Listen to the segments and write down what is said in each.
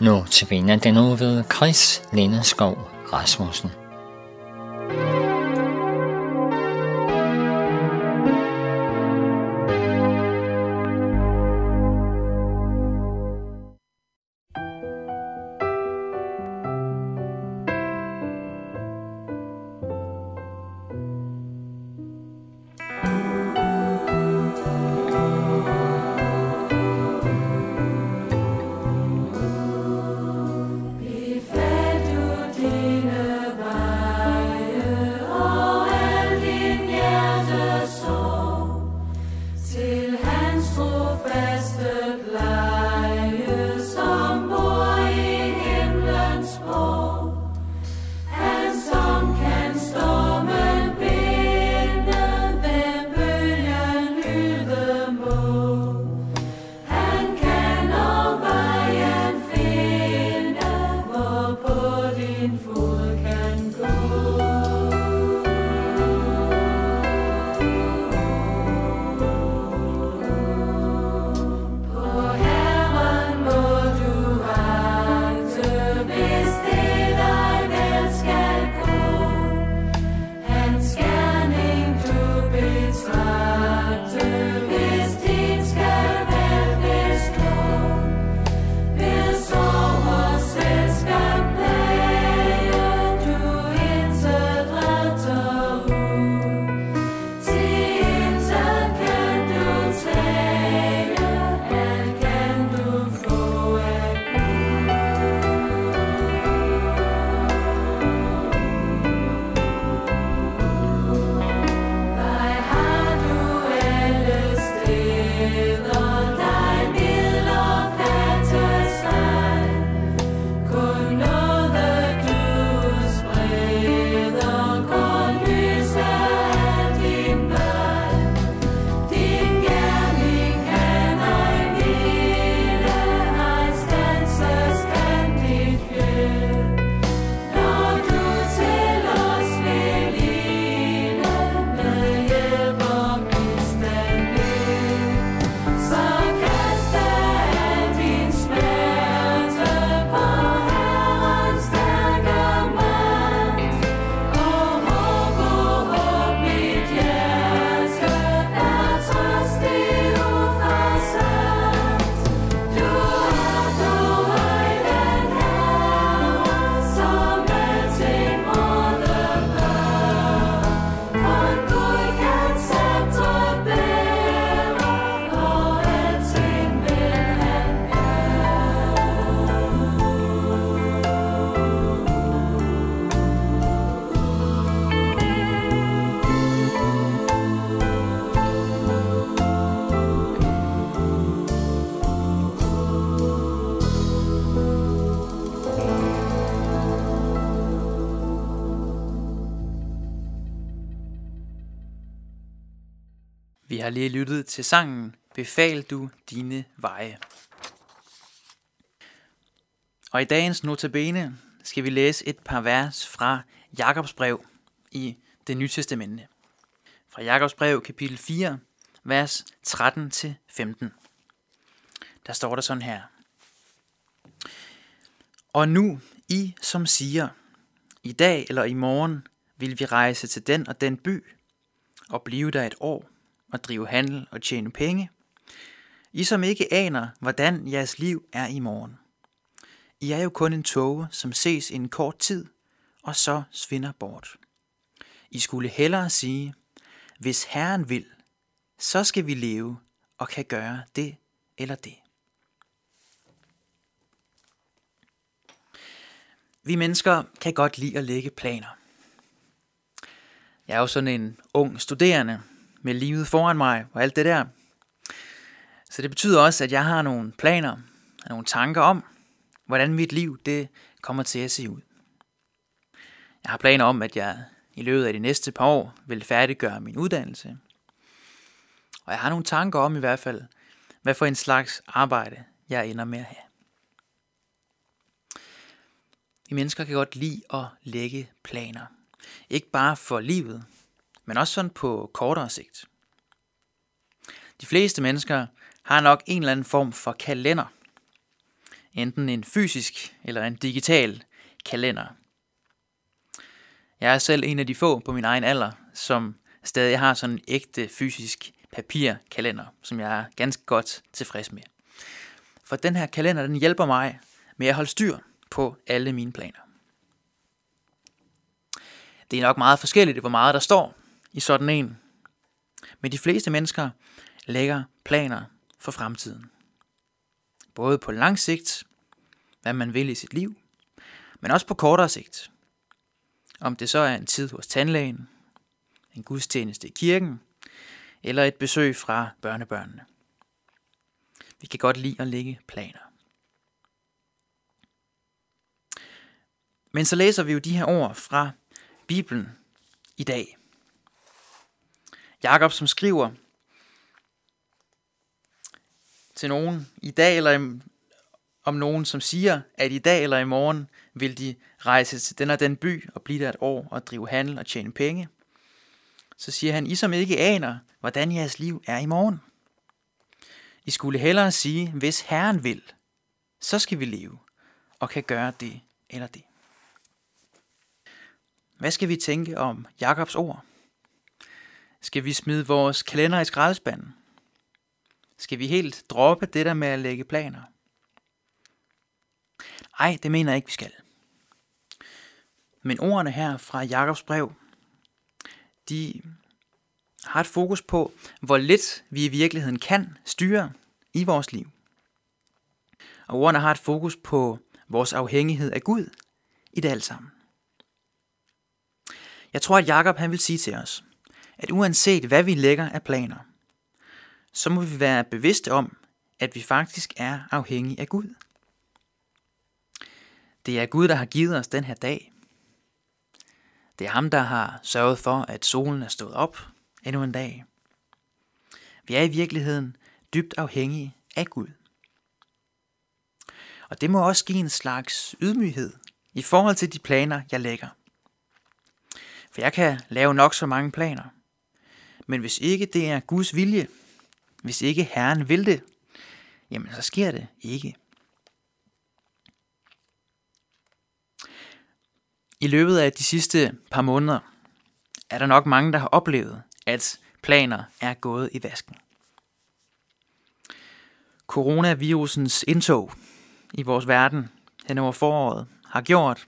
Nu til benet den nu ved Chris Lindeskov Rasmussen. Har lige lyttet til sangen Befal du dine veje. Og i dagens notabene skal vi læse et par vers fra Jakobs brev i det nye testamente. Fra Jakobs brev kapitel 4, vers 13-15. Der står der sådan her. Og nu, I som siger, i dag eller i morgen vil vi rejse til den og den by, og blive der et år, og drive handel og tjene penge. I som ikke aner, hvordan jeres liv er i morgen. I er jo kun en tåge, som ses i en kort tid, og så svinder bort. I skulle hellere sige, hvis Herren vil, så skal vi leve og kan gøre det eller det. Vi mennesker kan godt lide at lægge planer. Jeg er jo sådan en ung studerende med livet foran mig og alt det der. Så det betyder også, at jeg har nogle planer og nogle tanker om, hvordan mit liv det kommer til at se ud. Jeg har planer om, at jeg i løbet af de næste par år vil færdiggøre min uddannelse. Og jeg har nogle tanker om i hvert fald, hvad for en slags arbejde jeg ender med at have. Vi mennesker kan godt lide at lægge planer. Ikke bare for livet, men også sådan på kortere sigt. De fleste mennesker har nok en eller anden form for kalender. enten en fysisk eller en digital kalender. Jeg er selv en af de få på min egen alder, som stadig har sådan en ægte fysisk papirkalender, som jeg er ganske godt tilfreds med. For den her kalender, den hjælper mig med at holde styr på alle mine planer. Det er nok meget forskelligt, hvor meget der står i sådan en. Men de fleste mennesker lægger planer for fremtiden. Både på lang sigt, hvad man vil i sit liv, men også på kortere sigt. Om det så er en tid hos tandlægen, en gudstjeneste i kirken, eller et besøg fra børnebørnene. Vi kan godt lide at lægge planer. Men så læser vi jo de her ord fra Bibelen i dag. Jakob, som skriver til nogen i dag eller om nogen, som siger, at i dag eller i morgen vil de rejse til den og den by og blive der et år og drive handel og tjene penge. Så siger han, I som ikke aner, hvordan jeres liv er i morgen. I skulle hellere sige, hvis Herren vil, så skal vi leve og kan gøre det eller det. Hvad skal vi tænke om Jakobs ord? Skal vi smide vores kalender i skraldespanden? Skal vi helt droppe det der med at lægge planer? Ej, det mener jeg ikke, vi skal. Men ordene her fra Jakobs brev, de har et fokus på, hvor lidt vi i virkeligheden kan styre i vores liv. Og ordene har et fokus på vores afhængighed af Gud i det alt sammen. Jeg tror, at Jakob han vil sige til os, at uanset hvad vi lægger af planer, så må vi være bevidste om, at vi faktisk er afhængige af Gud. Det er Gud, der har givet os den her dag. Det er ham, der har sørget for, at solen er stået op endnu en dag. Vi er i virkeligheden dybt afhængige af Gud. Og det må også give en slags ydmyghed i forhold til de planer, jeg lægger. For jeg kan lave nok så mange planer. Men hvis ikke det er Guds vilje, hvis ikke Herren vil det, jamen så sker det ikke. I løbet af de sidste par måneder er der nok mange, der har oplevet, at planer er gået i vasken. Coronavirusens indtog i vores verden hen over foråret har gjort,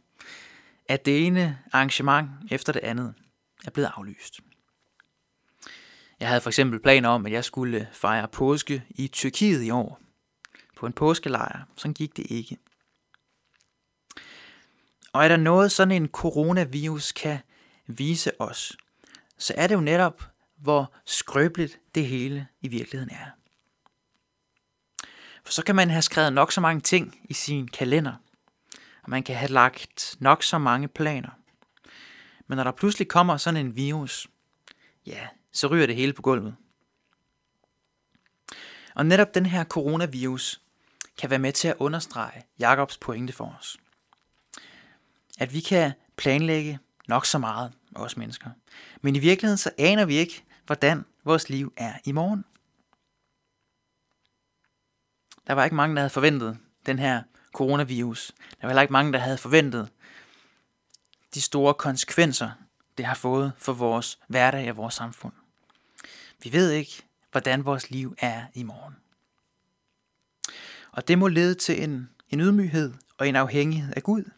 at det ene arrangement efter det andet er blevet aflyst. Jeg havde for eksempel planer om, at jeg skulle fejre påske i Tyrkiet i år. På en påskelejr. Sådan gik det ikke. Og er der noget, sådan en coronavirus kan vise os, så er det jo netop, hvor skrøbeligt det hele i virkeligheden er. For så kan man have skrevet nok så mange ting i sin kalender, og man kan have lagt nok så mange planer. Men når der pludselig kommer sådan en virus, ja, så ryger det hele på gulvet. Og netop den her coronavirus kan være med til at understrege Jakobs pointe for os. At vi kan planlægge nok så meget, os mennesker. Men i virkeligheden så aner vi ikke, hvordan vores liv er i morgen. Der var ikke mange, der havde forventet den her coronavirus. Der var heller ikke mange, der havde forventet de store konsekvenser, det har fået for vores hverdag og vores samfund. Vi ved ikke, hvordan vores liv er i morgen. Og det må lede til en, en ydmyghed og en afhængighed af Gud.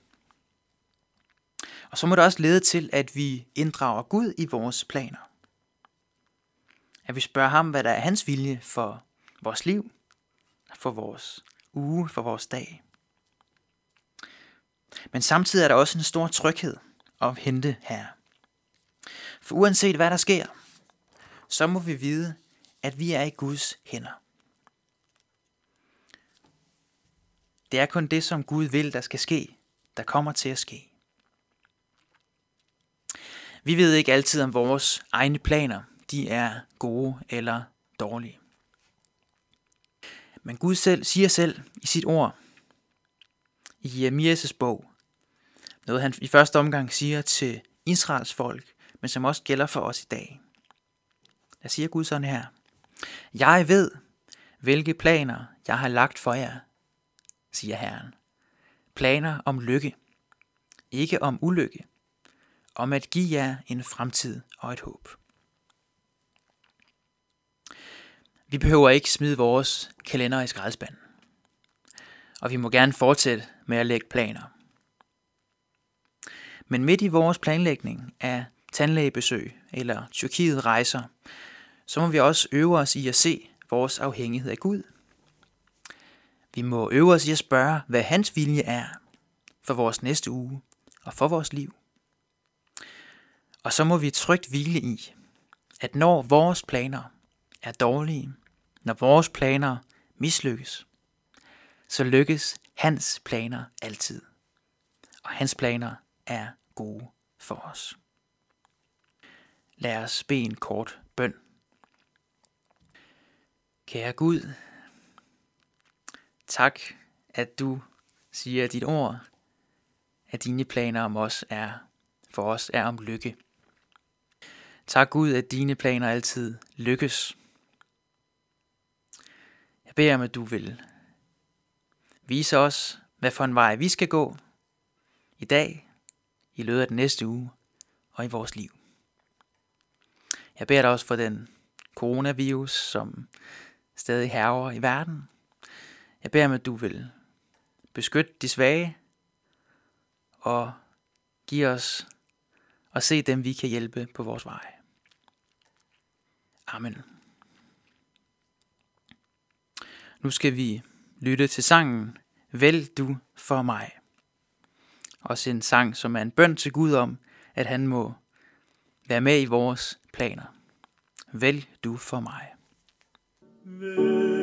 Og så må det også lede til, at vi inddrager Gud i vores planer. At vi spørger ham, hvad der er hans vilje for vores liv, for vores uge, for vores dag. Men samtidig er der også en stor tryghed at hente her. For uanset hvad der sker, så må vi vide, at vi er i Guds hænder. Det er kun det, som Gud vil, der skal ske, der kommer til at ske. Vi ved ikke altid, om vores egne planer de er gode eller dårlige. Men Gud selv siger selv i sit ord, i Jeremias' bog, noget han i første omgang siger til Israels folk, men som også gælder for os i dag. Der siger Gud sådan her. Jeg ved, hvilke planer jeg har lagt for jer, siger Herren. Planer om lykke, ikke om ulykke, om at give jer en fremtid og et håb. Vi behøver ikke smide vores kalender i skraldespanden. Og vi må gerne fortsætte med at lægge planer. Men midt i vores planlægning af tandlægebesøg eller Tyrkiet rejser, så må vi også øve os i at se vores afhængighed af Gud. Vi må øve os i at spørge, hvad hans vilje er for vores næste uge og for vores liv. Og så må vi trygt hvile i, at når vores planer er dårlige, når vores planer mislykkes, så lykkes hans planer altid. Og hans planer er gode for os. Lad os bede en kort bøn. Kære Gud, tak, at du siger dit ord, at dine planer om os er, for os er om lykke. Tak Gud, at dine planer altid lykkes. Jeg beder om, at du vil vise os, hvad for en vej vi skal gå i dag, i løbet af den næste uge og i vores liv. Jeg beder dig også for den coronavirus, som stadig herrer i verden. Jeg beder om, at du vil beskytte de svage og give os at se dem, vi kan hjælpe på vores vej. Amen. Nu skal vi lytte til sangen Vælg du for mig. Også en sang, som er en bøn til Gud om, at han må være med i vores planer. Vælg du for mig. Vil